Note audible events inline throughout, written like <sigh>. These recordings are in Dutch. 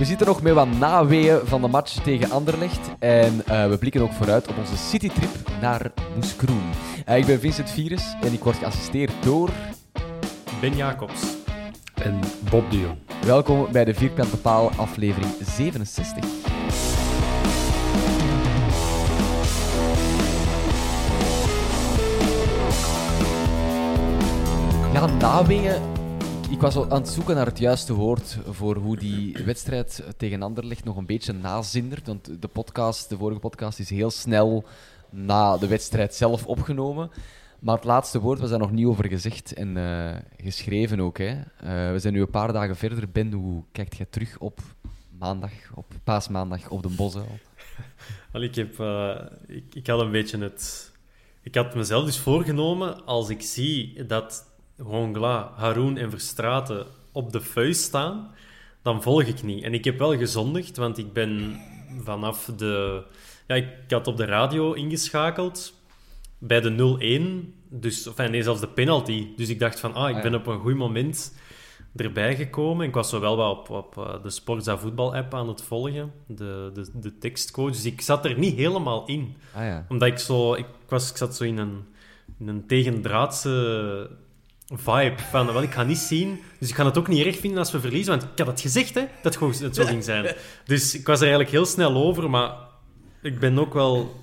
We zitten nog met wat naweeën van de match tegen Anderlecht. En eh, we blikken ook vooruit op onze citytrip naar Moeskroen. Eh, ik ben Vincent Virus en ik word geassisteerd door... Ben Jacobs. En Bob de Jong. Welkom bij de Vierkante Paal aflevering 67. Ja, naweeën. Ik, was al aan het zoeken naar het juiste woord voor hoe die wedstrijd tegen Anderlecht nog een beetje nazindert. Want de podcast, de vorige podcast, is heel snel na de wedstrijd zelf opgenomen. Maar het laatste woord was daar nog niet over gezegd en eh, geschreven ook. Hè. Eh, we zijn nu een paar dagen verder. Ben, hoe kijkt jij terug op maandag, op paasmaandag op de Bosuil? <laughs> Wel, ik, heb, eh, ik, ik had een beetje het... Ik had mezelf dus voorgenomen, als ik zie dat Hongla, Haroun en Verstraten op de vuist staan, dan volg ik niet. En ik heb wel gezondigd, want ik ben vanaf de... Ja, ik had op de radio ingeschakeld bij de 0-1, dus, of nee, zelfs de penalty. Dus ik dacht van, ah, ik Ah, ben op een goed moment erbij gekomen. Ik was zo wel op, op eh, de Sportza voetbal-app aan het volgen, de, de, de tekstcoach. Dus ik zat er niet helemaal in. Ah ja. Omdat ik zo... Ik, was, ik zat zo in een, in een tegendraadse vibe van, wel, ik ga niet zien, dus ik ga het ook niet erg vinden als we verliezen, want ik had het gezegd, hè, dat gewoon het zo ging zijn. Dus ik was er eigenlijk heel snel over, maar ik ben ook wel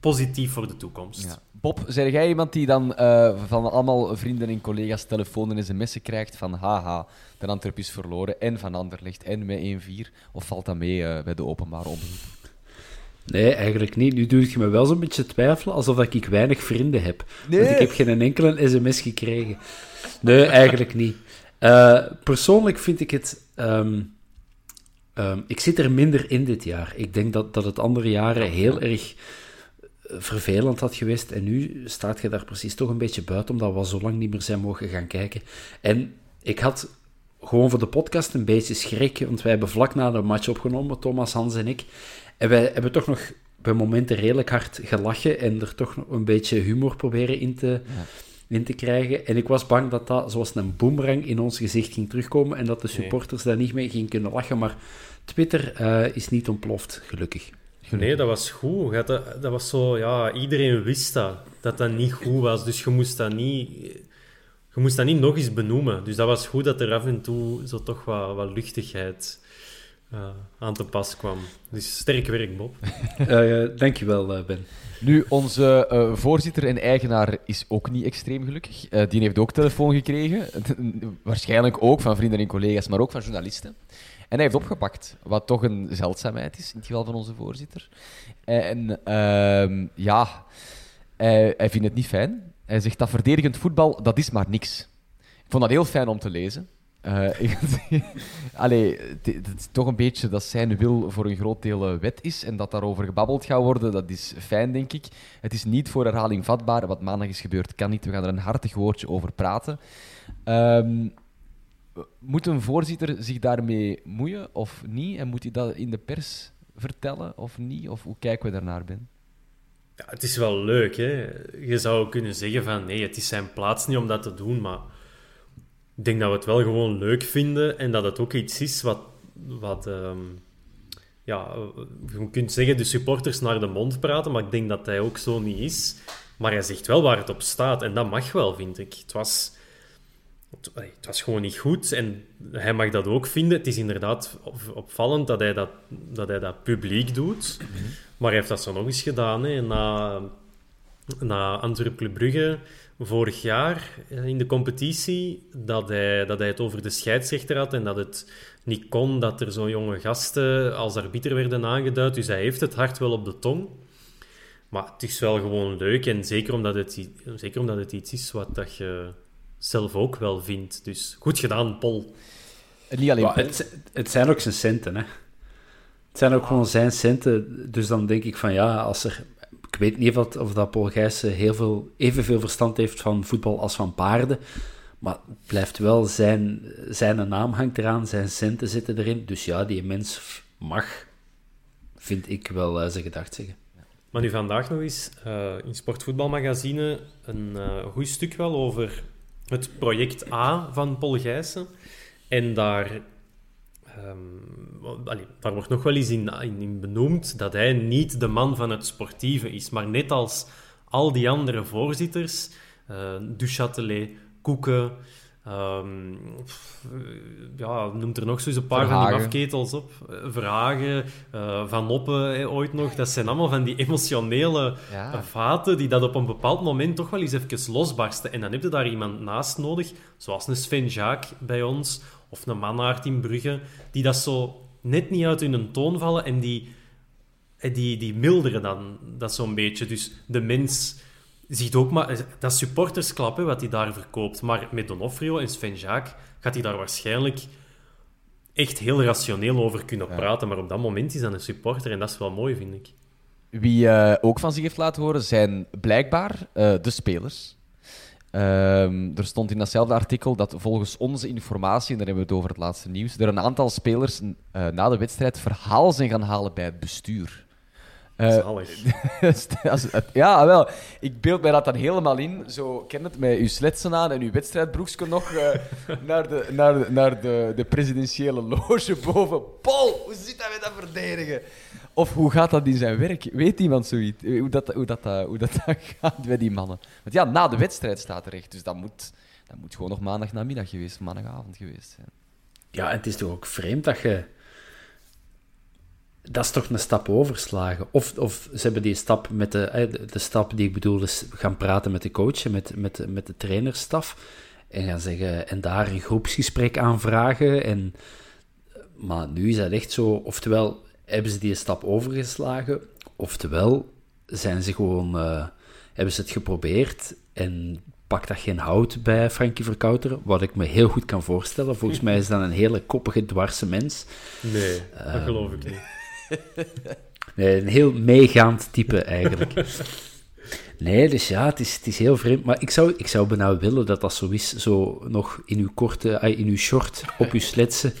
positief voor de toekomst. Bob, zeg jij iemand die dan eh, van allemaal vrienden en collega's telefoon en sms'en krijgt van haha, de Antwerp is verloren en van Anderlecht en met 1-4? Of valt dat mee eh, bij de openbare omroep? Nee, eigenlijk niet. Nu doe je me wel zo'n beetje twijfelen, alsof dat ik weinig vrienden heb. Nee. Want ik heb geen enkele sms gekregen. Nee, eigenlijk niet. Eh, persoonlijk vind ik het... ehm, ehm, ik zit er minder in dit jaar. Ik denk dat, dat het andere jaren heel erg eh, vervelend had geweest. En nu staat je daar precies toch een beetje buiten, omdat we al zo lang niet meer zijn mogen gaan kijken. En ik had gewoon voor de podcast een beetje schrik, want wij hebben vlak na de match opgenomen, Thomas, Hans en ik. En wij hebben toch nog bij momenten redelijk hard gelachen en er toch nog een beetje humor proberen in te, in te krijgen. En ik was bang dat dat zoals een boemerang in ons gezicht ging terugkomen en dat de supporters daar niet mee gingen kunnen lachen. Maar Twitter eh, is niet ontploft, gelukkig. Nee, dat was goed. Dat, dat was zo, ja, iedereen wist dat, dat dat niet goed was. Dus je moest dat niet, je moest dat niet nog eens benoemen. Dus dat was goed dat er af en toe zo toch wat, wat luchtigheid eh, aan te pas kwam. Dus sterk werk, Bob. <laughs> Eh dankjewel, eh, Ben. Nu, onze eh, voorzitter en eigenaar is ook niet extreem gelukkig. Eh, die heeft ook telefoon gekregen. <laughs> Waarschijnlijk ook van vrienden en collega's, maar ook van journalisten. En hij heeft opgepakt, wat toch een zeldzaamheid is, in het geval van onze voorzitter. En ehm, ja, hij, hij vindt het niet fijn. Hij zegt dat verdedigend voetbal, dat is maar niks. Ik vond dat heel fijn om te lezen. <laughs> Ik, allee, het is toch een beetje dat zijn wil voor een groot deel eh, wet is en dat daarover gebabbeld gaat worden, dat is fijn, denk ik. Het is niet voor herhaling vatbaar. Wat maandag is gebeurd, kan niet. We gaan er een hartig woordje over praten. Um, moet een voorzitter zich daarmee moeien of niet? En moet hij dat in de pers vertellen of niet? Of hoe kijken we daarnaar, Ben? Ja, het is wel leuk, hè. Je zou kunnen zeggen van nee, het is zijn plaats niet om dat te doen, maar ik denk dat we het wel gewoon leuk vinden en dat het ook iets is wat, wat ehm, ja, je kunt zeggen de supporters naar de mond praten, maar ik denk dat hij ook zo niet is. Maar hij zegt wel waar het op staat en dat mag wel, vind ik. Het was, het was gewoon niet goed en hij mag dat ook vinden. Het is inderdaad opvallend dat hij dat, dat, hij dat publiek doet, mhm. maar hij heeft dat zo nog eens gedaan. Hè, na, na Antwerp Club Brugge vorig jaar eh, in de competitie dat hij, dat hij het over de scheidsrechter had en dat het niet kon dat er zo'n jonge gasten als arbiter werden aangeduid. Dus hij heeft het hart wel op de tong. Maar het is wel gewoon leuk en zeker omdat het, zeker omdat het iets is wat dat je zelf ook wel vindt. Dus goed gedaan, Paul. Niet alleen het, het, zijn ook zijn centen, hè. Het zijn ook gewoon zijn centen. Dus dan denk ik van ja, als er weet niet of of dat Paul Gijssen heel veel, evenveel verstand heeft van voetbal als van paarden. Maar het blijft wel zijn, zijn naam hangt eraan, zijn centen zitten erin. Dus ja, die mens mag, vind ik wel uh, zijn gedacht zeggen. Maar nu vandaag nog eens uh, in Sportvoetbalmagazine een uh, goed stuk wel over het project A van Paul Gijssen. En daar Um, daar wordt nog wel eens in, in, benoemd dat hij niet de man van het sportieve is. Maar net als al die andere voorzitters, uh, Duchatelet, Koeken, um, ja, noemt er nog zo eens een paar van die afketels op. Eh, Verhagen, uh, Van Oppen ooit nog. Dat zijn allemaal van die emotionele vaten die dat op een bepaald moment toch wel eens even losbarsten. En dan heb je daar iemand naast nodig, zoals een Sven Jaak bij ons, of een Mannaert in Brugge, die dat zo net niet uit hun toon vallen en die, eh, die, die milderen dan dat zo'n beetje. Dus de mens ziet ook maar... Dat supportersklap, hè, wat hij daar verkoopt. Maar met Donofrio en Sven Jaak gaat hij daar waarschijnlijk echt heel rationeel over kunnen praten. Maar op dat moment is dat een supporter en dat is wel mooi, vind ik. Wie uh, ook van zich heeft laten horen zijn blijkbaar uh, de spelers. Um, er stond in datzelfde artikel dat volgens onze informatie, en daar hebben we het over het laatste nieuws, er een aantal spelers uh, na de wedstrijd verhaal zijn gaan halen bij het bestuur. Uh, <laughs> ja, wel. Ik beeld mij dat dan helemaal in. Zo, ken het, met uw sletsen aan en uw wedstrijdbroekje nog uh, <laughs> naar, de, naar, de, naar de, de presidentiële loge boven. Paul, hoe zit dat met dat verdedigen? Of hoe gaat dat in zijn werk? Weet iemand zoiets? Hoe dat, hoe dat, eh, hoe <laughs> dat, gaat bij die mannen? Want ja, na de wedstrijd staat er echt. Dus dat moet, dat moet gewoon nog maandag namiddag geweest, maandagavond geweest zijn. Ja, het is toch ook vreemd dat je... Dat is toch een stap overslagen. Of, of ze hebben die stap met de... Eh, de stap die ik bedoel is gaan praten met de coach en met, met, met de trainerstaf. En gaan zeggen... En daar een groepsgesprek aanvragen. En, maar nu is dat echt zo... Oftewel hebben ze die stap overgeslagen, oftewel zijn ze gewoon, uh, hebben ze het geprobeerd en pakt dat geen hout bij Frankie Verkouteren, wat ik me heel goed kan voorstellen. Volgens mij is dat een hele koppige, dwarse mens. Nee, dat ehm, geloof ik niet. nee, een heel meegaand type eigenlijk. <laughs> Nee, dus ja, het is, het is heel vreemd. Maar ik zou, ik zou bijna willen dat dat zo is, zo nog in uw korte, in uw short, op uw <laughs> sletsen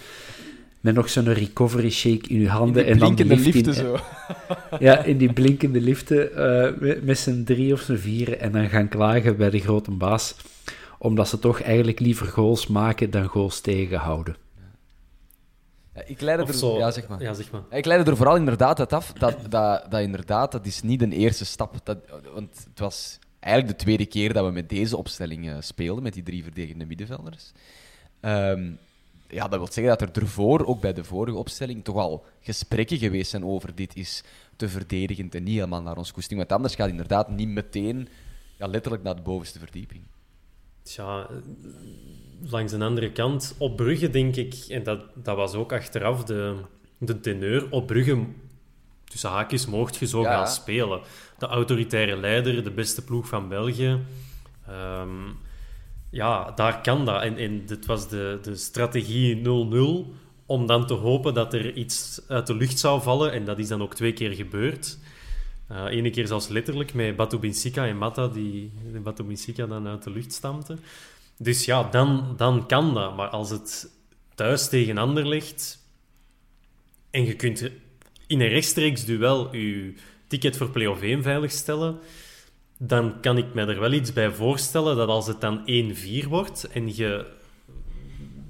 met nog zo'n recovery shake in uw handen. en dan de liften zo. ja, in die blinkende liften uh, met, met z'n drie of z'n vieren en dan gaan klagen bij de grote baas, omdat ze toch eigenlijk liever goals maken dan goals tegenhouden. Ja, ik leidde er, zo. ja, zeg maar. Ja, zeg maar. Ik leidde er vooral inderdaad uit af dat, dat, dat inderdaad, dat is niet een eerste stap. Dat, want het was eigenlijk de tweede keer dat we met deze opstelling uh, speelden, met die drie verdedigende middenvelders. Um, ja, dat wil zeggen dat er ervoor, ook bij de vorige opstelling, toch al gesprekken geweest zijn over dit is te verdedigend en niet helemaal naar ons koesting. Want anders gaat inderdaad niet meteen ja, letterlijk naar de bovenste verdieping. Tja, langs een andere kant, op Brugge denk ik, en dat, dat was ook achteraf de, de teneur, op Brugge, tussen haakjes, mocht je zo gaan spelen. De autoritaire leider, de beste ploeg van België. Um, ja, daar kan dat. En, en dit was de, de strategie 0-0 om dan te hopen dat er iets uit de lucht zou vallen. En dat is dan ook twee keer gebeurd. Uh, Ene keer zelfs letterlijk met Batu Binsika en Mata, die Batu Binsika dan uit de lucht stampte. Dus ja, dan, dan kan dat. Maar als het thuis tegen ander ligt en je kunt in een rechtstreeks duel je ticket voor play-off 1 veiligstellen, dan kan ik me er wel iets bij voorstellen dat als het dan 1-4 wordt en je,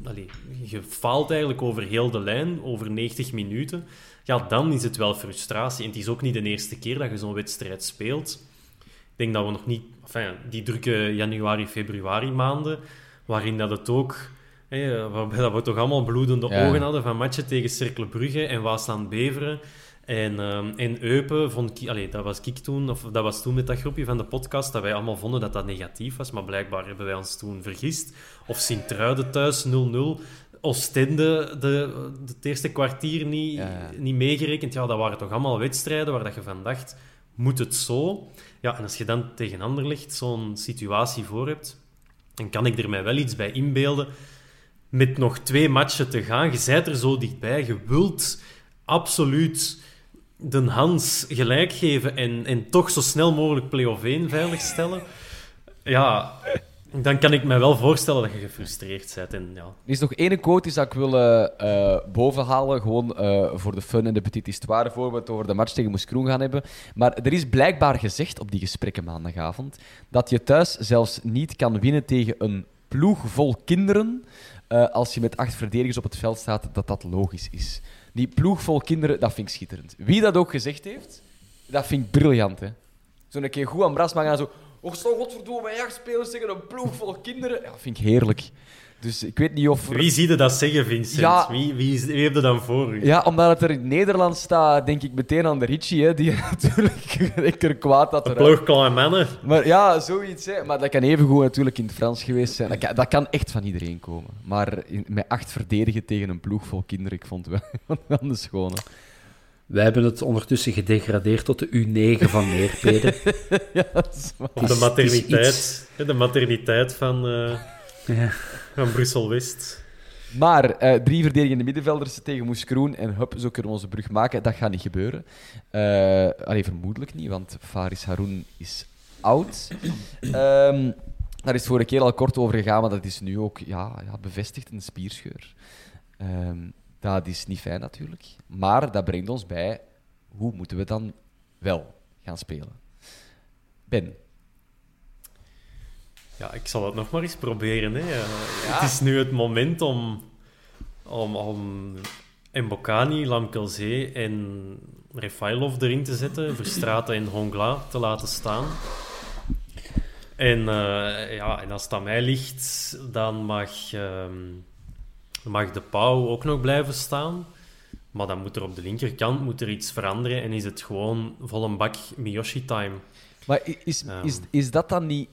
allez, je faalt eigenlijk over heel de lijn, over 90 minuten, ja, dan is het wel frustratie. En het is ook niet de eerste keer dat je zo'n wedstrijd speelt. Ik denk dat we nog niet... Enfin, die drukke januari, februari maanden, waarin dat het ook... Hè, waarbij dat we toch allemaal bloedende ogen hadden van matchen tegen Cercle Brugge en Waasland Beveren en, um, en Eupen vond ik, allee, dat was ik toen, of dat was toen met dat groepje van de podcast, dat wij allemaal vonden dat dat negatief was, maar blijkbaar hebben wij ons toen vergist. Of Sint-Truiden thuis 0-0. Oostende, de, de, het eerste kwartier niet, niet meegerekend. Ja, dat waren toch allemaal wedstrijden waar dat je van dacht, moet het zo? Ja, en als je dan tegen ander ligt zo'n situatie voor hebt, dan kan ik er mij wel iets bij inbeelden. Met nog twee matchen te gaan, je bent er zo dichtbij, je wilt absoluut de Hans gelijk geven en, en toch zo snel mogelijk play-off 1 veiligstellen, ja, dan kan ik me wel voorstellen dat je gefrustreerd bent. En, ja. Er is nog één quote die ik wil uh, bovenhalen, gewoon uh, voor de fun en de petit histoire, voor we het over de match tegen Moes Kroen gaan hebben. Maar er is blijkbaar gezegd op die gesprekken maandagavond dat je thuis zelfs niet kan winnen tegen een ploeg vol kinderen als je met acht verdedigers op het veld staat, dat dat logisch is. Die ploeg vol kinderen, dat vind ik schitterend. Wie dat ook gezegd heeft, dat vind ik briljant. Zo'n keer goed aan Brasma gaan zo... Och, zo godverdomme, mijn jachtspelers tegen een ploeg vol kinderen. Ja, dat vind ik heerlijk. Dus ik weet niet of... Wie zie je dat zeggen, Vincent? Ja, wie, wie, wie heeft er dan voor u? Ja, omdat het er in Nederland staat, denk ik meteen aan de Ritchie, hè, die <laughs> natuurlijk lekker kwaad had. Een ploeg kleine mannen. Maar ja, zoiets. Hè. Maar dat kan even goed natuurlijk in het Frans geweest zijn. Dat kan, dat kan echt van iedereen komen. Maar in, met acht verdedigen tegen een ploeg vol kinderen, ik vond het wel <laughs> van de schone. Wij hebben het ondertussen gedegradeerd tot de U9 van Neerpeden. <laughs> ja, de materniteit. De materniteit van... Uh... Ja. Van Brussel-West. Maar uh, drie verdedigende middenvelders tegen Moes Kroen en hup, zo kunnen we onze brug maken. Dat gaat niet gebeuren. Uh, allee, vermoedelijk niet, want Faris Haroun is oud. um, daar is vorige keer al kort over gegaan, maar dat is nu ook ja, ja, bevestigd, een spierscheur. Um, dat is niet fijn natuurlijk. Maar dat brengt ons bij, hoe moeten we dan wel gaan spelen? Ben, ja, ik zal het nog maar eens proberen. Hè. Het is nu het moment om, om, om Mbokani, Lamkelzee en Refailov erin te zetten. Verstraten en Hongla te laten staan. En, uh, ja, en als het aan mij ligt, dan mag, uh, mag de Pauw ook nog blijven staan. Maar dan moet er op de linkerkant moet er iets veranderen en is het gewoon vol een bak Miyoshi-time. Maar is, is, is, ehm. is dat dan niet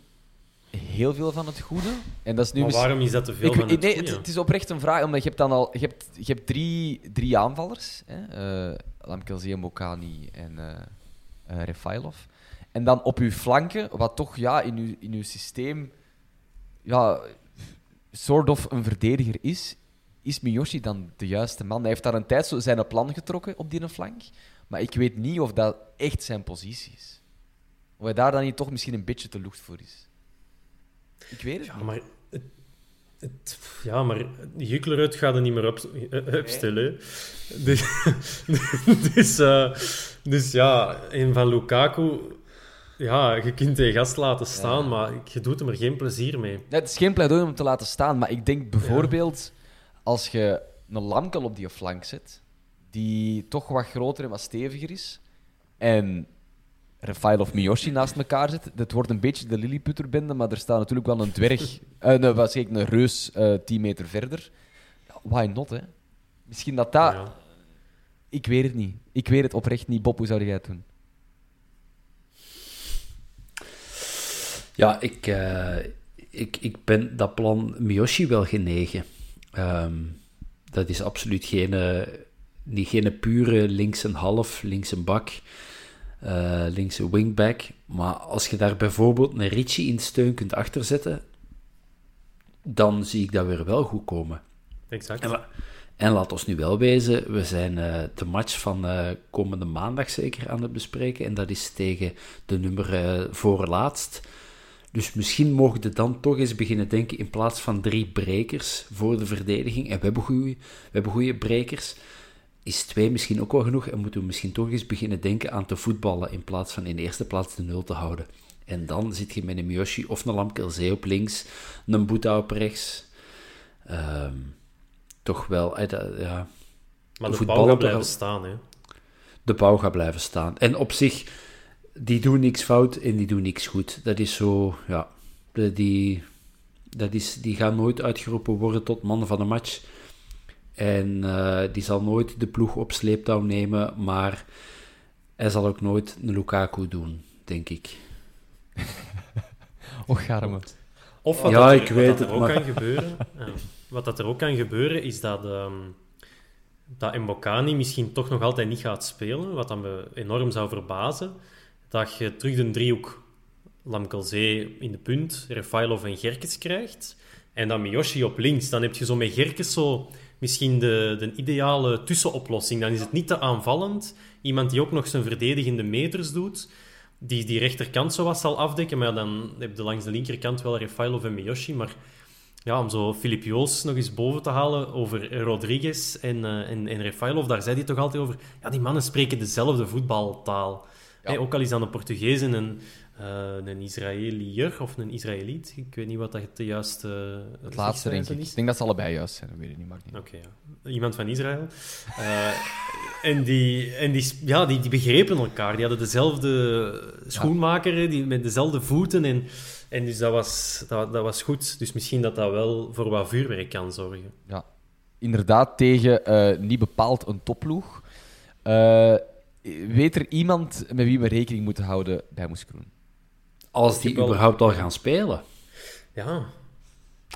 heel veel van het goede. En dat is nu maar waarom is dat te veel ik, van het nee, goede? Het, is oprecht een vraag, omdat je hebt dan al... Je hebt, je hebt drie, drie aanvallers. Hè? Uh, Lamkelzee, Mokani en uh, uh, Refailov. En dan op uw flanken, wat toch ja, in, uw, in uw systeem... Ja, soort of een verdediger is, is Miyoshi dan de juiste man? Hij heeft daar een tijd zo zijn plan getrokken op die flank. Maar ik weet niet of dat echt zijn positie is. Of hij daar dan niet toch misschien een beetje te lucht voor is. Ik weet het ja, Maar het, het, ja, maar gaat er niet meer op, opstellen. Dus, <laughs> dus, uh, dus ja, een van Lukaku... Ja, je kunt de gast laten staan, maar je doet hem er geen plezier mee. Het is geen pleidooi om hem te laten staan, maar ik denk bijvoorbeeld... Als je een lamkel op die flank zet, die toch wat groter en wat steviger is, en Rafael of Miyoshi naast elkaar zit. Het wordt een beetje de Lilliputterbende, maar er staat natuurlijk wel een dwerg, <laughs> uh, een, wat zeg ik, een reus uh, eh, 10 meter verder. Why not, hè? Misschien dat dat... Ja. Ik weet het niet. Ik weet het oprecht niet. Bob, hoe zou jij het doen? Ja, ik, uh, ik, ik ben dat plan Miyoshi wel genegen. Um, dat is absoluut geen, uh, niet geen pure links een half, links een bak linkse wingback. Maar als je daar bijvoorbeeld een Richie in steun kunt achterzetten, dan zie ik dat weer wel goed komen. Exact. En, la- en laat ons nu wel wezen, we zijn eh, de match van eh, komende maandag zeker aan het bespreken. En dat is tegen de nummer eh, voorlaatst. Dus misschien mogen we dan toch eens beginnen denken in plaats van drie brekers voor de verdediging. En we hebben goede, we hebben goede brekers. Is twee misschien ook wel genoeg? En moeten we misschien toch eens beginnen denken aan te voetballen in plaats van in de eerste plaats de nul te houden. En dan zit je met een Miyoshi of een Lamkelzee op links, een Boeta op rechts. Ehm, toch wel, eh, ja, maar de bal gaat blijven al- staan, hè. de bouw gaat blijven staan. En op zich, die doen niks fout en die doen niks goed. Dat is zo, ja, die, dat is, die gaan nooit uitgeroepen worden tot man van de match. En eh, die zal nooit de ploeg op sleeptouw nemen, maar hij zal ook nooit een Lukaku doen, denk ik. <laughs> Och, garme. Of wat Ja, dat er, ik wat weet dat er het, ook maar- kan gebeuren... <laughs> ja, wat dat er ook kan gebeuren, is dat, ehm dat Mbokani misschien toch nog altijd niet gaat spelen, wat dan me enorm zou verbazen. Dat je terug de driehoek Lamkelzee in de punt, Refailov en Gerkes krijgt. En dan Miyoshi op links. Dan heb je zo met Gerkes zo misschien de, de ideale tussenoplossing. Dan is het niet te aanvallend. Iemand die ook nog zijn verdedigende meters doet. Die die rechterkant zo zal afdekken. Maar dan heb je langs de linkerkant wel Refailov en Miyoshi. Maar ja, om zo Filip Joos nog eens boven te halen over Rodriguez en, eh en, en Refailov, daar zei hij toch altijd over. Ja, die mannen spreken dezelfde voetbaltaal. Hey, ook al is dat een Portugees en een, eh een Israëliër of een Israëliet. Ik weet niet wat dat de juiste. eh, Het laatste, denk ik. is. Ik denk dat ze allebei juist zijn, dat weet ik niet. Niet. Oké, ja. Iemand van Israël. Eh, en die, en die, ja, die, die begrepen elkaar. Die hadden dezelfde schoenmaker, die, met dezelfde voeten. En, en dus dat was, dat, dat was goed. Dus misschien dat dat wel voor wat vuurwerk kan zorgen. Ja. Inderdaad, tegen eh, niet bepaald een topploeg. Weet er iemand met wie we rekening moeten houden bij Moes Kroen? Als die überhaupt al gaan spelen. Ja,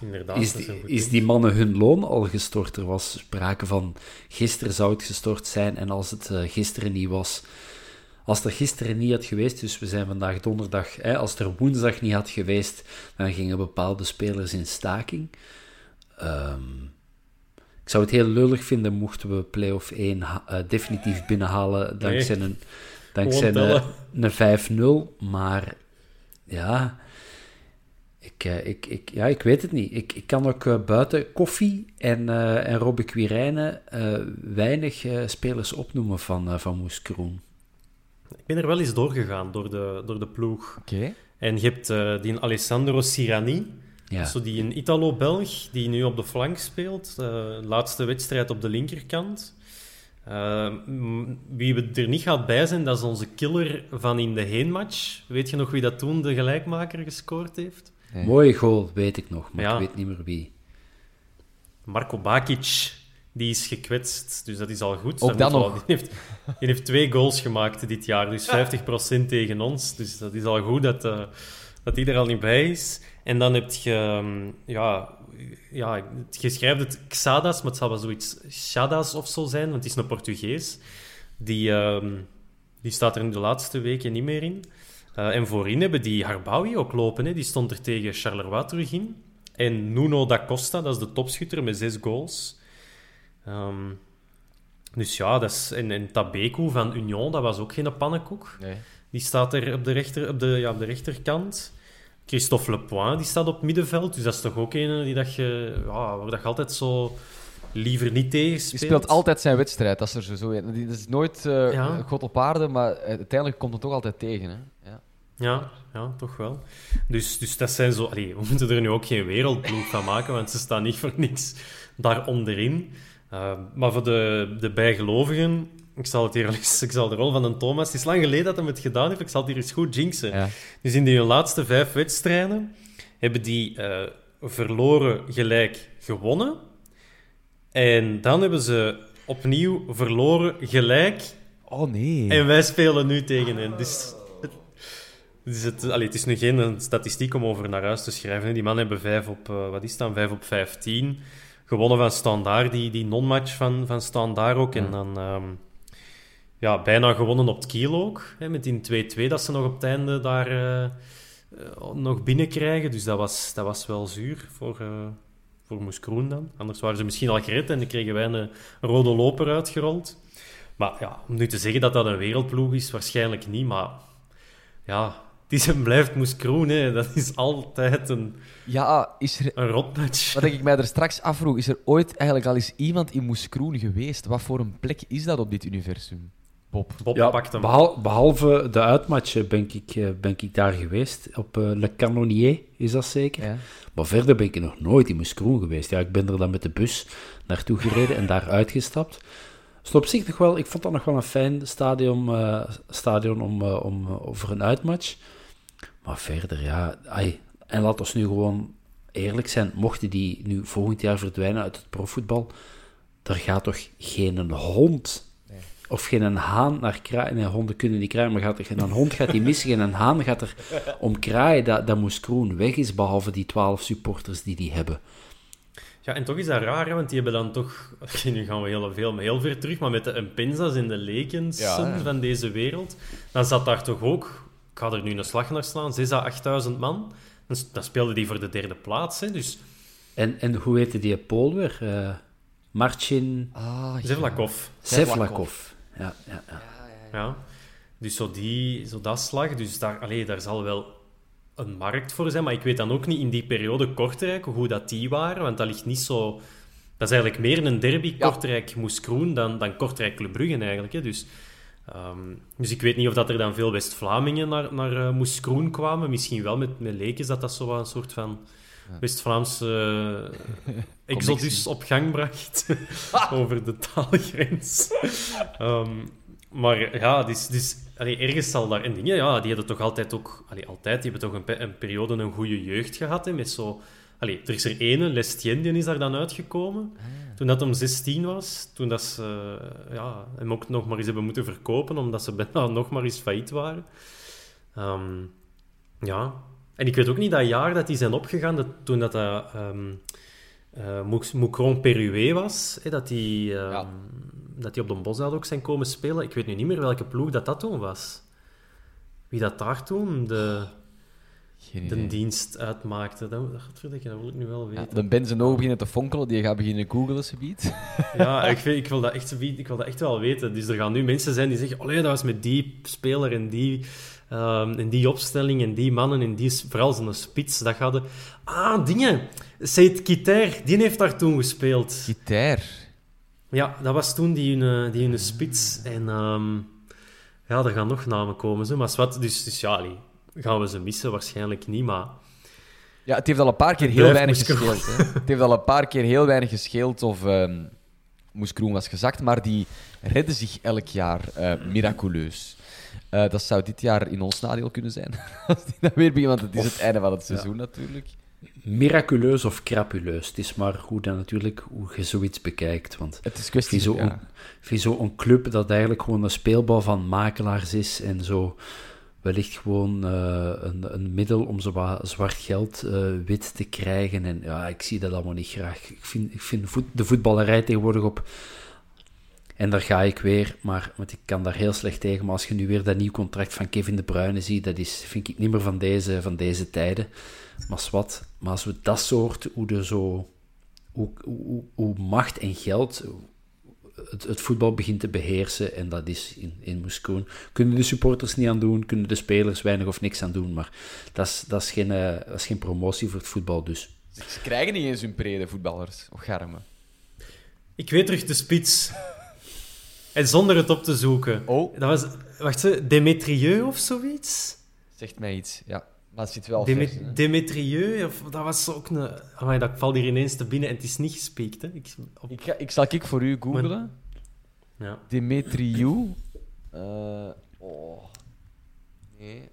inderdaad. Is dat is een die, is punt. die mannen hun loon al gestort? Er was sprake van gisteren zou het gestort zijn en als het eh, gisteren niet was. Als er gisteren niet had geweest, dus we zijn vandaag donderdag, hè, als er woensdag niet had geweest, dan gingen bepaalde spelers in staking. Ehm, ik zou het heel lullig vinden mochten we play-off 1 ha- eh, definitief binnenhalen dankzij Nee. een, <laughs> dankzij een, een 5-0, maar ja, ik, eh, ik, ik, ja, ik weet het niet. Ik, ik kan ook eh, buiten Koffie en, eh en Robbe Quirijnen eh, weinig eh, spelers opnoemen van, eh van Moes Kroen. Ik ben er wel eens doorgegaan, door de, door de ploeg. Oké. En je hebt eh, die Alessandro Sirani. Ja. Zo die een Italo-Belg die nu op de flank speelt. Eh, laatste wedstrijd op de linkerkant. Eh, wie we er niet gaat bij zijn, dat is onze killer van in de heenmatch. Weet je nog wie dat toen de gelijkmaker gescoord heeft? Nee. Mooie goal, weet ik nog, maar Ja. ik weet niet meer wie. Marko Bakic. Die is gekwetst, dus dat is al goed. Ook Dat nog. wel- <laughs> Die heeft, die heeft twee goals gemaakt dit jaar, dus 50% tegen ons. Dus dat is al goed dat, eh, dat die er al niet bij is. En dan heb je, ehm, ja, ja, je schrijft het Xadas, maar het zal wel zoiets Chadas of zo zijn, want het is een Portugees. Die, ehm, die staat er in de laatste weken niet meer in. Eh, en voorin hebben die Harbawi ook lopen. Hè. Die stond er tegen Charleroi terug in. En Nuno da Costa, dat is de topschutter met zes goals. Ehm, dus ja, dat is, en, en Tabeku van Union, dat was ook geen pannenkoek. Nee. Die staat er op de, rechter, op de, ja, op de rechterkant. Christophe Lepoint, die staat op middenveld. Dus dat is toch ook een die dat je, ja, waar dat je altijd zo liever niet tegen speelt. speelt altijd zijn wedstrijd. Dat is, er zo, dat is nooit eh, Ja. god op aarde, maar uiteindelijk komt het toch altijd tegen. Hè? Ja. Ja, ja, toch wel. Dus, dus dat zijn zo... Allee, we moeten er nu ook geen wereldploeg van maken, want ze staan niet voor niks daar onderin. Uh, maar voor de, de bijgelovigen... Ik zal, het hier eens, ik zal de rol van een Thomas... Het is lang geleden dat hij het gedaan heeft. Ik zal het hier eens goed jinxen. Ja. Dus in die laatste vijf wedstrijden hebben die uh, verloren gelijk gewonnen. En dan hebben ze opnieuw verloren gelijk. Oh nee. En wij spelen nu tegen hen. Dus dus het, allee, het is nu geen statistiek om over naar huis te schrijven. Die mannen hebben 5 op, uh, wat is het dan, 5 op 15. Gewonnen van Standaard, die, die non-match van, van Standaard ook. En dan um, ja, bijna gewonnen op het kiel ook. Hè, met die 2-2 dat ze nog op het einde daar uh, eh, nog binnenkrijgen. Dus dat was, dat was wel zuur voor, uh, voor Moes Kroen dan. Anders waren ze misschien al gered en dan kregen wij een, rode loper uitgerold. Maar ja, om nu te zeggen dat dat een wereldploeg is, waarschijnlijk niet. Maar ja, het is en blijft Moes Kroen. Hè. Dat is altijd een, ja, is er, een rotmatch. Wat ik mij er straks afvroeg, is er ooit eigenlijk al eens iemand in Moes Kroen geweest? Wat voor een plek is dat op dit universum? Bob. Bob ja, pakt hem. behalve de uitmatch ben ik, eh, ben ik daar geweest. Op uh, Le Canonnier is dat zeker. Ja. Maar verder ben ik nog nooit in Moeskroen geweest. Ja, ik ben er dan met de bus naartoe gereden en daar uitgestapt. Dus op zich nog wel, ik vond dat nog wel een fijn stadion, uh, stadion om, om, voor een uitmatch. Maar verder, ja. Ai, en laat ons nu gewoon eerlijk zijn. Mochten die nu volgend jaar verdwijnen uit het profvoetbal, er gaat toch geen hond of geen haan naar kraaien. Nee, honden kunnen niet kraaien, maar gaat er geen hond gaat die missen. Geen haan gaat er om kraaien dat, dat Moes Kroen weg is, behalve die twaalf supporters die die hebben. Ja, en toch is dat raar, want die hebben dan toch... Nu gaan we heel veel, heel ver terug, maar met de Impinza's in de lekens van deze wereld, dan zat daar toch ook... Ik ga er nu een slag naar slaan, 6 à 8.000 man. Dan speelde die voor de derde plaats, hè, dus... En, en hoe heette die Pool weer? Uh, Marcin... Ah, Zevlakov. Zevlakov ja, ja, ja. ja, Dus zo, die, zo dat slag, dus daar, allee, daar zal wel een markt voor zijn. Maar ik weet dan ook niet in die periode Kortrijk hoe dat die waren, want dat ligt niet zo... Dat is eigenlijk meer een derby Kortrijk-Moeskroen dan, dan Kortrijk-Club Brugge eigenlijk. Hè. Dus, um, dus ik weet niet of dat er dan veel West-Vlamingen naar, naar uh, Moeskroen kwamen. Misschien wel met, met Lekens, dat dat zo een soort van... West-Vlaamse <laughs> uh, exodus op gang bracht <laughs> <laughs> over de taalgrens. um, maar ja, dus, dus allee, ergens zal daar... En dingen, ja, die hebben toch altijd ook... Allee, altijd, die hebben toch een, een periode een goede jeugd gehad, hè, met zo... Allee, er is er ene, Lestien, die is daar dan uitgekomen. Ah. Toen dat om 16 was. Toen dat ze uh, ja, hem ook nog maar eens hebben moeten verkopen, omdat ze bijna nog maar eens failliet waren. Um, ja, en ik weet ook niet dat jaar dat die zijn opgegaan, dat, toen dat dat um, uh, Moucron Perué was, hè, dat die, um, dat die op de Bos ook zijn komen spelen. Ik weet nu niet meer welke ploeg dat dat toen was. Wie dat daar toen de, de dienst uitmaakte. Dat, dat, dat wil ik nu wel weten. Ja, dan ben ze nou beginnen te fonkelen, die gaat beginnen googelen, subiet. Ja, <laughs> ik, vind, ik, wil dat echt, ik wil dat echt wel weten. Dus er gaan nu mensen zijn die zeggen, oh dat was met die speler en die Um, in die opstelling, en die mannen, in die, vooral zo'n spits, dat gaat... Ah, dingen! Seyd Kiter, die heeft daar toen gespeeld. Kiter? Ja, dat was toen die hun, die hun spits. En um, ja, er gaan nog namen komen. Zo. Maar wat, dus, dus ja, gaan we ze missen? Waarschijnlijk niet, maar... Ja, het heeft al een paar keer heel weinig gescheeld. Hè? Het heeft al een paar keer heel weinig gescheeld of um, Moes Kroen was gezakt, maar die redden zich elk jaar uh, miraculeus. Uh, dat zou dit jaar in ons nadeel kunnen zijn. <laughs> Als die dan weer beginnen, want het is het einde van het seizoen natuurlijk. Miraculeus of crapuleus. Het is maar hoe dan natuurlijk hoe je zoiets bekijkt. Want het is kwestie van... Ja. Zo'n een club dat eigenlijk gewoon een speelbal van makelaars is en zo wellicht gewoon uh, een, een, middel om zo zwart geld uh, wit te krijgen. En ja, ik zie dat allemaal niet graag. Ik vind, ik vind voet, de voetballerij tegenwoordig op en daar ga ik weer, maar want ik kan daar heel slecht tegen. Maar als je nu weer dat nieuw contract van Kevin De Bruyne ziet, dat is, vind ik niet meer van deze, van deze tijden. Maar wat, maar als we dat soort, hoe, de zo, hoe, hoe, hoe macht en geld het, het, voetbal begint te beheersen, en dat is in, in Moskou, kunnen de supporters niet aan doen, kunnen de spelers weinig of niks aan doen. Maar dat is, dat is, geen, eh, dat is geen promotie voor het voetbal dus. Ze krijgen niet eens hun prede, voetballers, of garmen. Ik weet terug de spits. En zonder het op te zoeken. Oh. Dat was, wacht ze, Demetrieu of zoiets? Zegt mij iets, ja. Maar het zit wel Demet Demetrieu, of, dat was ook een... Amai, dat valt hier ineens te binnen en het is niet gespiekt. Hè. Ik, ik, ga, ik zal ik voor u googlen. Ja. Demetrieu. Uh, oh. Nee.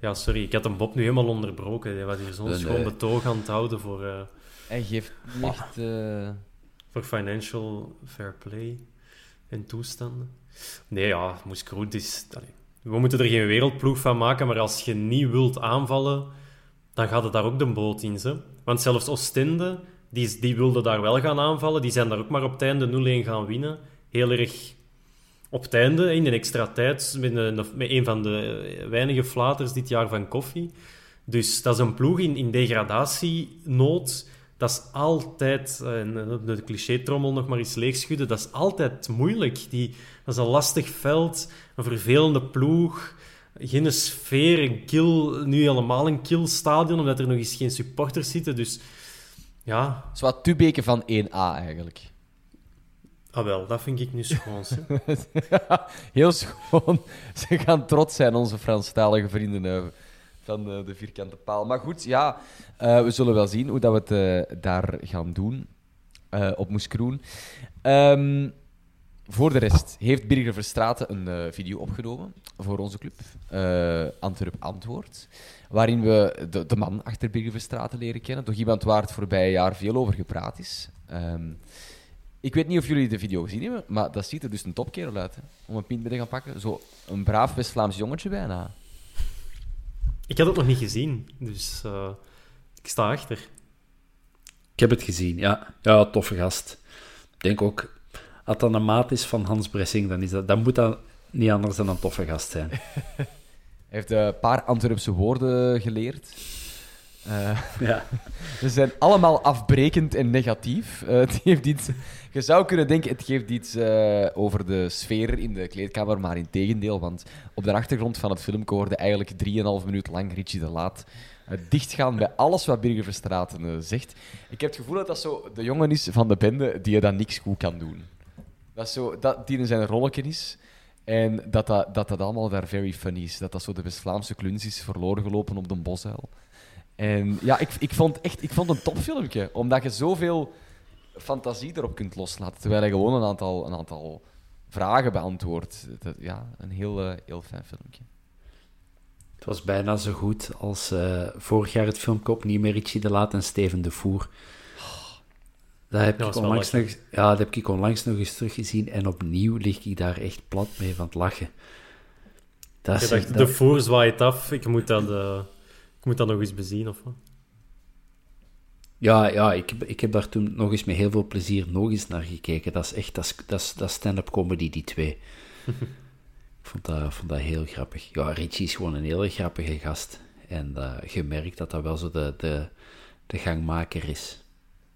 Ja, sorry, ik had hem Bob nu helemaal onderbroken. Hij was hier zo'n schoon betoog aan het houden voor... Uh, Hij geeft niet echt... Uh... Voor financial fair play en toestanden. Nee, ja, Moeskroet is... we moeten er geen wereldploeg van maken, maar als je niet wilt aanvallen, dan gaat het daar ook de boot in. Ze. Want zelfs Oostende, die, die wilde daar wel gaan aanvallen, die zijn daar ook maar op het einde 0-1 gaan winnen. Heel erg op het einde, in de extra tijd, met een, met van de weinige flaters dit jaar van koffie. Dus dat is een ploeg in, in degradatienood. Dat is altijd, eh, en eh, de cliché-trommel nog maar eens leegschudden, dat is altijd moeilijk. Die, dat is een lastig veld, een vervelende ploeg, geen sfeer, een kill, nu helemaal een kill stadion, omdat er nog eens geen supporters zitten. Dus ja... Het is wat Tubeke van 1A eigenlijk. Ah wel, dat vind ik nu schoon. <laughs> Heel schoon. Ze gaan trots zijn, onze Franstalige vrienden eh, van eh, de vierkante paal. Maar goed, ja, eh, we zullen wel zien hoe dat we het eh, daar gaan doen op Moeskroen. Ehm, voor de rest heeft Birger Verstraeten een video opgenomen voor onze club, Antwerp Antwoord, waarin we de, de man achter Birger Verstraeten leren kennen. Toch iemand waar het voorbije jaar veel over gepraat is. Ehm, ik weet niet of jullie de video gezien hebben, maar dat ziet er dus een topkerel uit. Hè? Om een pint mee te gaan pakken. Zo een braaf West-Vlaams jongetje bijna. Ik had het nog niet gezien, dus eh, ik sta achter. Ik heb het gezien, ja. Ja, toffe gast. Ik denk ook, als dat een maat is van Hans Bressing, dan, is dat, dan moet dat niet anders dan een toffe gast zijn. <laughs> Hij heeft eh, een paar Antwerpse woorden geleerd. Eh, Ja. <laughs> Ze zijn allemaal afbrekend en negatief. Eh, het heeft iets, je zou kunnen denken, het geeft iets eh, over de sfeer in de kleedkamer, maar in tegendeel. Want op de achtergrond van het filmpje hoorde eigenlijk 3,5 minuut lang Richie de Laat dichtgaan bij alles wat Birger Verstraeten eh, zegt. Ik heb het gevoel dat dat zo de jongen is van de bende die je dan niks goed kan doen. Dat zo, dat die in zijn rolletje is. En dat dat, dat dat allemaal daar very funny is. Dat dat zo de West-Vlaamse kluns is verloren gelopen op de bosuil. En ja, ik, ik vond echt ik vond het een topfilmpje. Omdat je zoveel fantasie erop kunt loslaten. Terwijl je gewoon een aantal, een aantal vragen beantwoordt. Dat, ja, een heel, eh, heel fijn filmpje. Het was bijna zo goed als eh, vorig jaar het filmpje opnieuw met Richie de Laat en Steven de Voer. Dat heb, ik onlangs nog, ja, dat heb ik onlangs nog eens teruggezien en opnieuw lig ik daar echt plat mee van het lachen. Dat Ik dacht, de voor zwaait af, ik moet dat, eh, ik moet dat nog eens bezien, of wat? Ja, ja ik, heb, ik heb daar toen nog eens met heel veel plezier nog eens naar gekeken. Dat is echt dat is, dat is, dat is stand-up comedy, die twee. <laughs> ik vond dat, vond dat heel grappig. Ja, Richie is gewoon een hele grappige gast. En eh, je merkt dat dat wel zo de, de, de gangmaker is.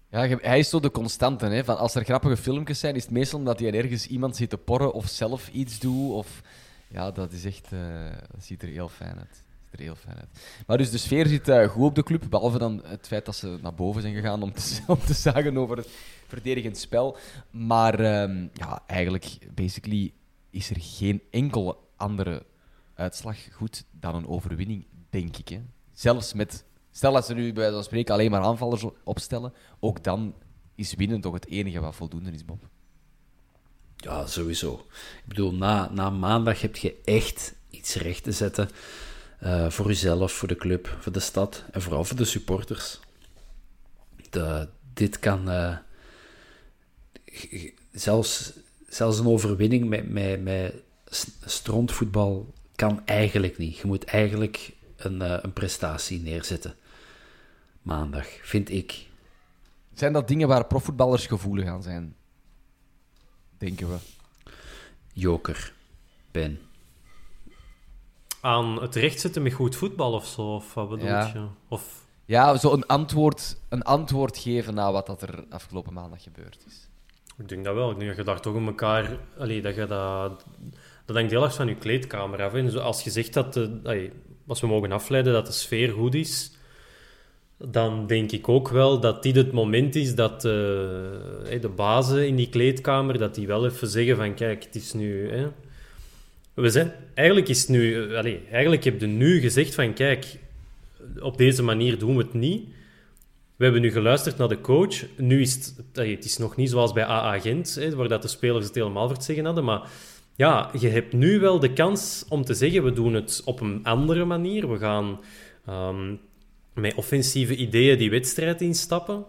Ja, hij is zo de constante. Hè? Van als er grappige filmpjes zijn, is het meestal omdat hij ergens iemand zit te porren of zelf iets doet. Of... Ja, dat is echt... eh, dat ziet er heel fijn uit. Er heel fijn uit. Maar dus de sfeer zit eh, goed op de club, behalve dan het feit dat ze naar boven zijn gegaan om te, <laughs> om zagen over het verdedigend spel. Maar ehm, ja, eigenlijk, basically, is er geen enkel andere uitslag goed dan een overwinning, denk ik. Hè? Zelfs met... Stel dat ze nu bij van spreken alleen maar aanvallers opstellen, ook dan is winnen toch het enige wat voldoende is, Bob. Ja, sowieso. Ik bedoel, na, na maandag heb je echt iets recht te zetten. Eh, voor jezelf, voor de club, voor de stad en vooral voor de supporters. De, dit kan eh, zelfs, zelfs een overwinning met, met, met strontvoetbal kan eigenlijk niet. Je moet eigenlijk een, eh, een prestatie neerzetten. Maandag, vind ik. Zijn dat dingen waar profvoetballers gevoelig aan zijn? Denken we. Joker, Ben. Aan het rechtzetten met goed voetbal of zo, of wat bedoel Ja. je? Of, Ja, zo een antwoord, een antwoord geven na wat dat er afgelopen maandag gebeurd is. ik denk dat wel. Ik denk dat je daar toch om elkaar... Allee, dat je dat... Dat hangt heel erg van je kleedkamer af. Dus als je zegt dat... De, allee, als we mogen afleiden dat de sfeer goed is, dan denk ik ook wel dat dit het moment is dat hè, de bazen in die kleedkamer, dat die wel even zeggen van, kijk, het is nu... Hè, we zijn, eigenlijk is nu... eh, allee, eigenlijk heb je nu gezegd van, kijk, op deze manier doen we het niet. We hebben nu geluisterd naar de coach. Nu is het... Het is nog niet zoals bij AA Gent, hè, waar dat de spelers het helemaal voor het zeggen hadden, maar... Ja, je hebt nu wel de kans om te zeggen, we doen het op een andere manier. We gaan ehm, met offensieve ideeën die wedstrijd instappen.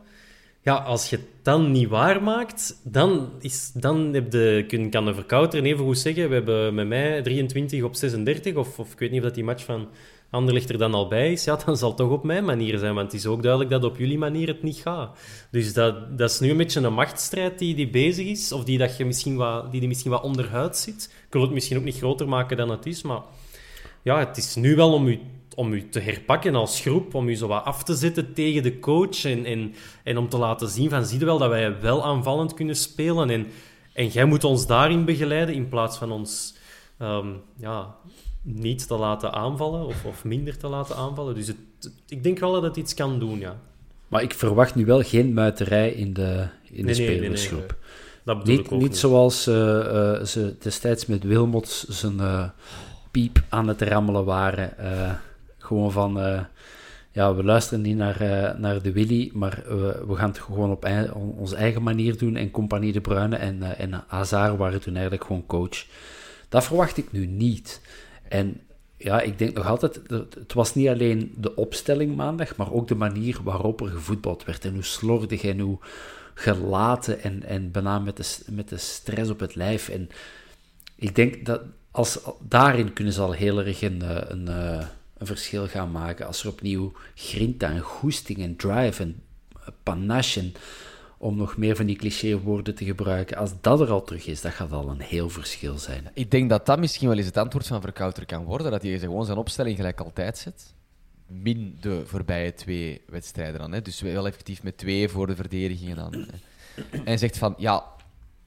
Ja, als je het dan niet waarmaakt, dan, is, dan heb de, kun, kan de verkouter even goed zeggen, we hebben met mij 23 op 36, of, of ik weet niet of dat die match van Anderlecht er dan al bij is. Ja, dan zal het toch op mijn manier zijn, want het is ook duidelijk dat op jullie manier het niet gaat. Dus dat, dat is nu een beetje een machtsstrijd die, die bezig is, of die, dat je misschien wat, die, die misschien wat onderhuid zit. Ik wil het misschien ook niet groter maken dan het is, maar ja, het is nu wel om u, om u te herpakken als groep, om u zo wat af te zetten tegen de coach en, en, en om te laten zien van, zie je wel dat wij wel aanvallend kunnen spelen en, en jij moet ons daarin begeleiden in plaats van ons ehm, ja, niet te laten aanvallen of, of minder te laten aanvallen. Dus het, ik denk wel dat het iets kan doen, ja. Maar ik verwacht nu wel geen muiterij in de, in de Nee, nee, nee, spelersgroep. nee, Dat bedoel Niet, niet niet. zoals eh, ze destijds met Wilmots zijn eh, piep aan het rammelen waren. Gewoon van, eh, ja, we luisteren niet naar, eh, naar de Willy, maar we, gaan het gewoon op onze eigen manier doen. En Compagnie de Bruyne en, eh, en Hazard waren toen eigenlijk gewoon coach. Dat verwacht ik nu niet. En ja, ik denk nog altijd, het was niet alleen de opstelling maandag, maar ook de manier waarop er gevoetbald werd. En hoe slordig en hoe gelaten en, en bijna met de, met de stress op het lijf. En ik denk dat als, daarin kunnen ze al heel erg een, een, een verschil gaan maken. Als er opnieuw grinta en goesting en drive en panache, en, om nog meer van die clichéwoorden te gebruiken, als dat er al terug is, dat gaat al een heel verschil zijn. Ik denk dat dat misschien wel eens het antwoord van Verkouter kan worden. Dat hij gewoon zijn opstelling gelijk altijd zet. Min de voorbije twee wedstrijden dan. Hè. Dus wel effectief met twee voor de verdedigingen dan. Hè. En zegt van, ja,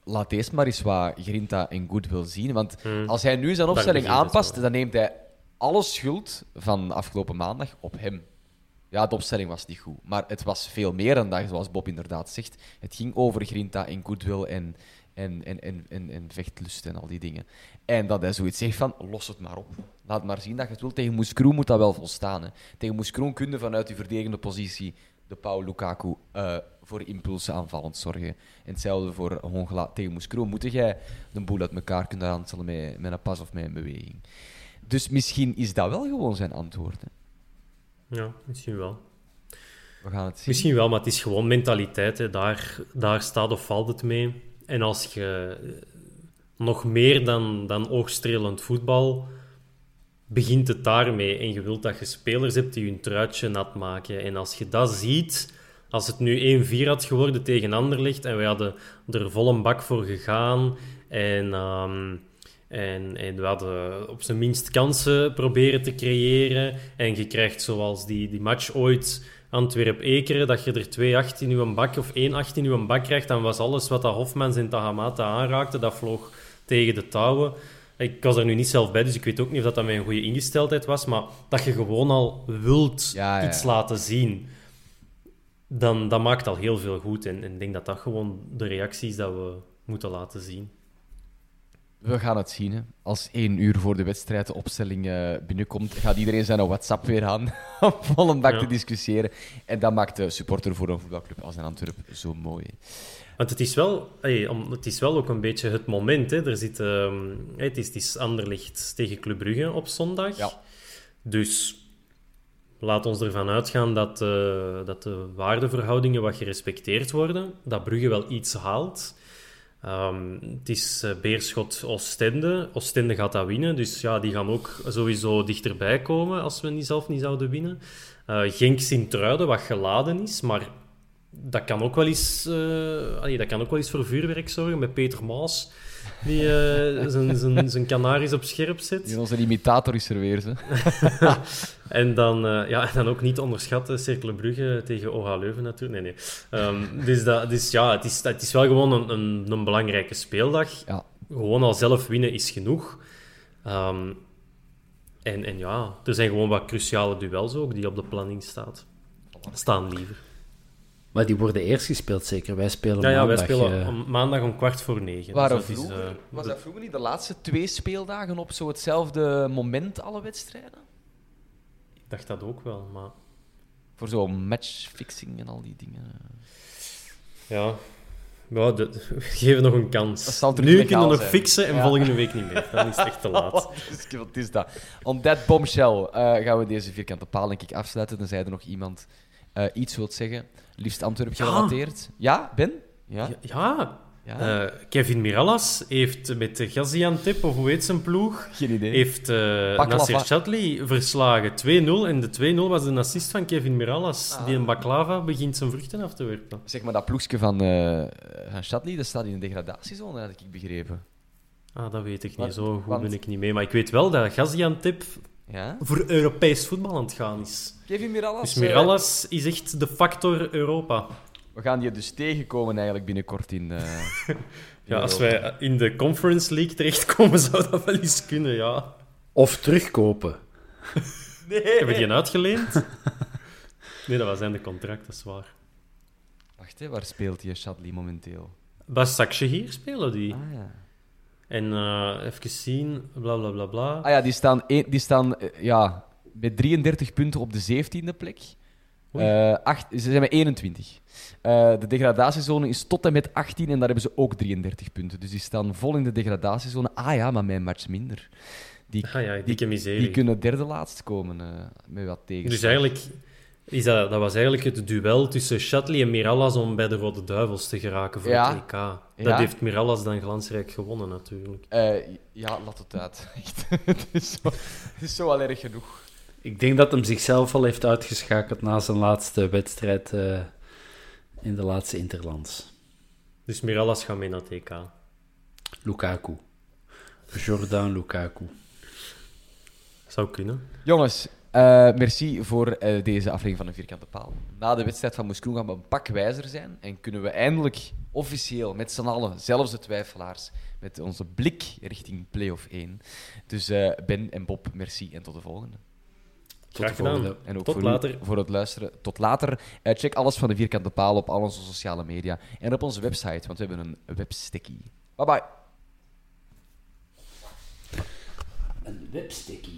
laat deze maar eens wat Grinta en Goodwill zien. Want als hij nu zijn opstelling aanpast, dan neemt hij alle schuld van afgelopen maandag op hem. Ja, de opstelling was niet goed. Maar het was veel meer dan dat, zoals Bob inderdaad zegt. Het ging over Grinta en Goodwill en, en, en, en, en, vechtlust en al die dingen. En dat hij zoiets zegt van, los het maar op. Laat maar zien dat je het wilt. Tegen Moeskroen moet dat wel volstaan. Hè. Tegen Moeskroen kun je vanuit je verdedigende positie, de Paul Lukaku, eh, voor impulsen aanvallend zorgen. En hetzelfde voor Hongela. Tegen Moeskroen moet jij de boel uit elkaar kunnen aanstellen met, met een pas of met een beweging. Dus misschien is dat wel gewoon zijn antwoord. Hè. Ja, misschien wel. We gaan het zien. Misschien wel, maar het is gewoon mentaliteit. Hè. Daar, daar staat of valt het mee. En als je eh, nog meer dan, dan oogstrelend voetbal begint het daarmee. En je wilt dat je spelers hebt die hun truitje nat maken. En als je dat ziet, als het nu 1-4 had geworden tegen Anderlecht en wij hadden er vol een bak voor gegaan en, ehm, en, en we hadden op zijn minst kansen proberen te creëren en je krijgt zoals die, die match ooit Antwerp-Ekeren, dat je er 2-8 in uw bak of 1-8 in uw bak krijgt, dan was alles wat dat Hofmans en Tahamata aanraakte, dat vloog tegen de touwen. Ik was er nu niet zelf bij, dus ik weet ook niet of dat, dat mijn goede ingesteldheid was, maar dat je gewoon al wilt Ja, ja. iets laten zien, dan dat maakt al heel veel goed. En en ik denk dat dat gewoon de reactie is dat we moeten laten zien. We gaan het zien. Hè. Als één uur voor de wedstrijd de opstelling eh, binnenkomt, gaat iedereen zijn WhatsApp weer aan <laughs> om vol een bak Ja. te discussiëren. En dat maakt de supporter voor een voetbalclub als een Antwerp zo mooi. hè. Want het is wel, hey, het is wel ook een beetje het moment. Hè. Er zit, ehm, het, is, het is Anderlecht tegen Club Brugge op zondag. Ja. Dus laat ons ervan uitgaan dat, eh, dat de waardeverhoudingen wat gerespecteerd worden. Dat Brugge wel iets haalt. Ehm, het is eh, Beerschot Oostende. Oostende gaat dat winnen. Dus ja, die gaan ook sowieso dichterbij komen als we niet zelf niet zouden winnen. Eh Genk Sint-Truiden, wat geladen is. Maar dat kan ook wel eens, eh, dat kan ook wel eens voor vuurwerk zorgen met Peter Maas. Die eh, zijn, zijn, zijn kanaries op scherp zet. Hier Onze imitator is er weer. Ze. <laughs> En dan, eh, ja, en dan ook niet onderschatten, Cercle Brugge tegen OH Leuven natuurlijk. Nee, nee. Ehm, dus dat, dus ja, het is, het is wel gewoon een, een, een belangrijke speeldag. Ja. Gewoon al zelf winnen is genoeg. Ehm, en, en ja, er zijn gewoon wat cruciale duels ook die op de planning staat. staan liever. Maar die worden eerst gespeeld, zeker. Wij spelen Ja, ja, wij maandag, spelen eh, om, maandag om kwart voor negen. Waren Dus dat is, vroeger, eh, was dat vroeger niet de laatste twee speeldagen op zo hetzelfde moment alle wedstrijden? Ik dacht dat ook wel, maar... Voor zo'n matchfixing en al die dingen. Ja, ja de, geef nog een kans. Nu kunnen we nog zijn. fixen en Ja. volgende week niet meer. Dan is het echt te <laughs> laat. Wat is, wat is dat? On that bombshell eh, gaan we deze vierkante paal denk ik afsluiten. Tenzij er nog iemand eh, iets wilt zeggen. Liefst Antwerp gerelateerd. Ja, Ben? Ja. Ja, Ja. eh, Kevin Mirallas heeft met de Gaziantep, of hoe heet zijn ploeg, Geen idee. heeft eh Baklava. Nasser Chadli verslagen. 2-0. En de 2-0 was een assist van Kevin Mirallas. Ah. Die een baklava begint zijn vruchten af te werpen. Zeg maar, dat ploegje van, eh van Stadli, dat staat in de degradatiezone, had ik begrepen. Ah, dat weet ik niet. Zo goed want- ben ik niet mee. Maar ik weet wel dat Gaziantep Ja? voor Europees voetbal aan het gaan is. Kevin Mirallas. Dus Mirallas is echt de factor Europa. we gaan die dus tegenkomen eigenlijk binnenkort in... eh, in <laughs> Ja, als wij in de Conference League terechtkomen, <laughs> zou dat wel eens kunnen, ja. Of terugkopen. <laughs> Hebben die een uitgeleend? Nee, dat was zijn de contract, dat is waar. Wacht, hè, waar speelt die Shadley momenteel? Bij Saksje hier spelen die. Ah ja. En eh, even zien, bla bla bla bla. Ah ja, die staan, die staan eh, ja, met 33 punten op de 17e plek. Eh, acht, ze zijn met 21. Eh, de degradatiezone is tot en met 18 en daar hebben ze ook 33 punten. Dus die staan vol in de degradatiezone. Ah ja, maar mijn match minder. Die, Ah ja, die kunnen derde laatst komen met wat tegen. Dus eigenlijk, is dat, dat was eigenlijk het duel tussen Shatley en Mirallas om bij de Rode Duivels te geraken voor Ja. het EK. Dat Ja. heeft Mirallas dan glansrijk gewonnen, natuurlijk. Eh, ja, laat het uit. <laughs> Echt. het, is zo, het is zo al erg genoeg. Ik denk dat hem zichzelf al heeft uitgeschakeld na zijn laatste wedstrijd eh, in de laatste Interlands. Dus Mirallas gaat mee naar het EK. Lukaku. Jordan Lukaku. Zou kunnen. Jongens, eh, merci voor eh, deze aflevering van een vierkante paal. Na de wedstrijd van Moeskroen gaan we een pak wijzer zijn en kunnen we eindelijk officieel met z'n allen, zelfs de twijfelaars, met onze blik richting play-off 1. Dus eh, Ben en Bob, merci en tot de volgende. Graag de gedaan. volgende. En ook Tot voor later. U, voor het luisteren. Tot later. Eh, check alles van de vierkante paal op al onze sociale media en op onze website, want we hebben een websticky. Bye bye. Een websticky.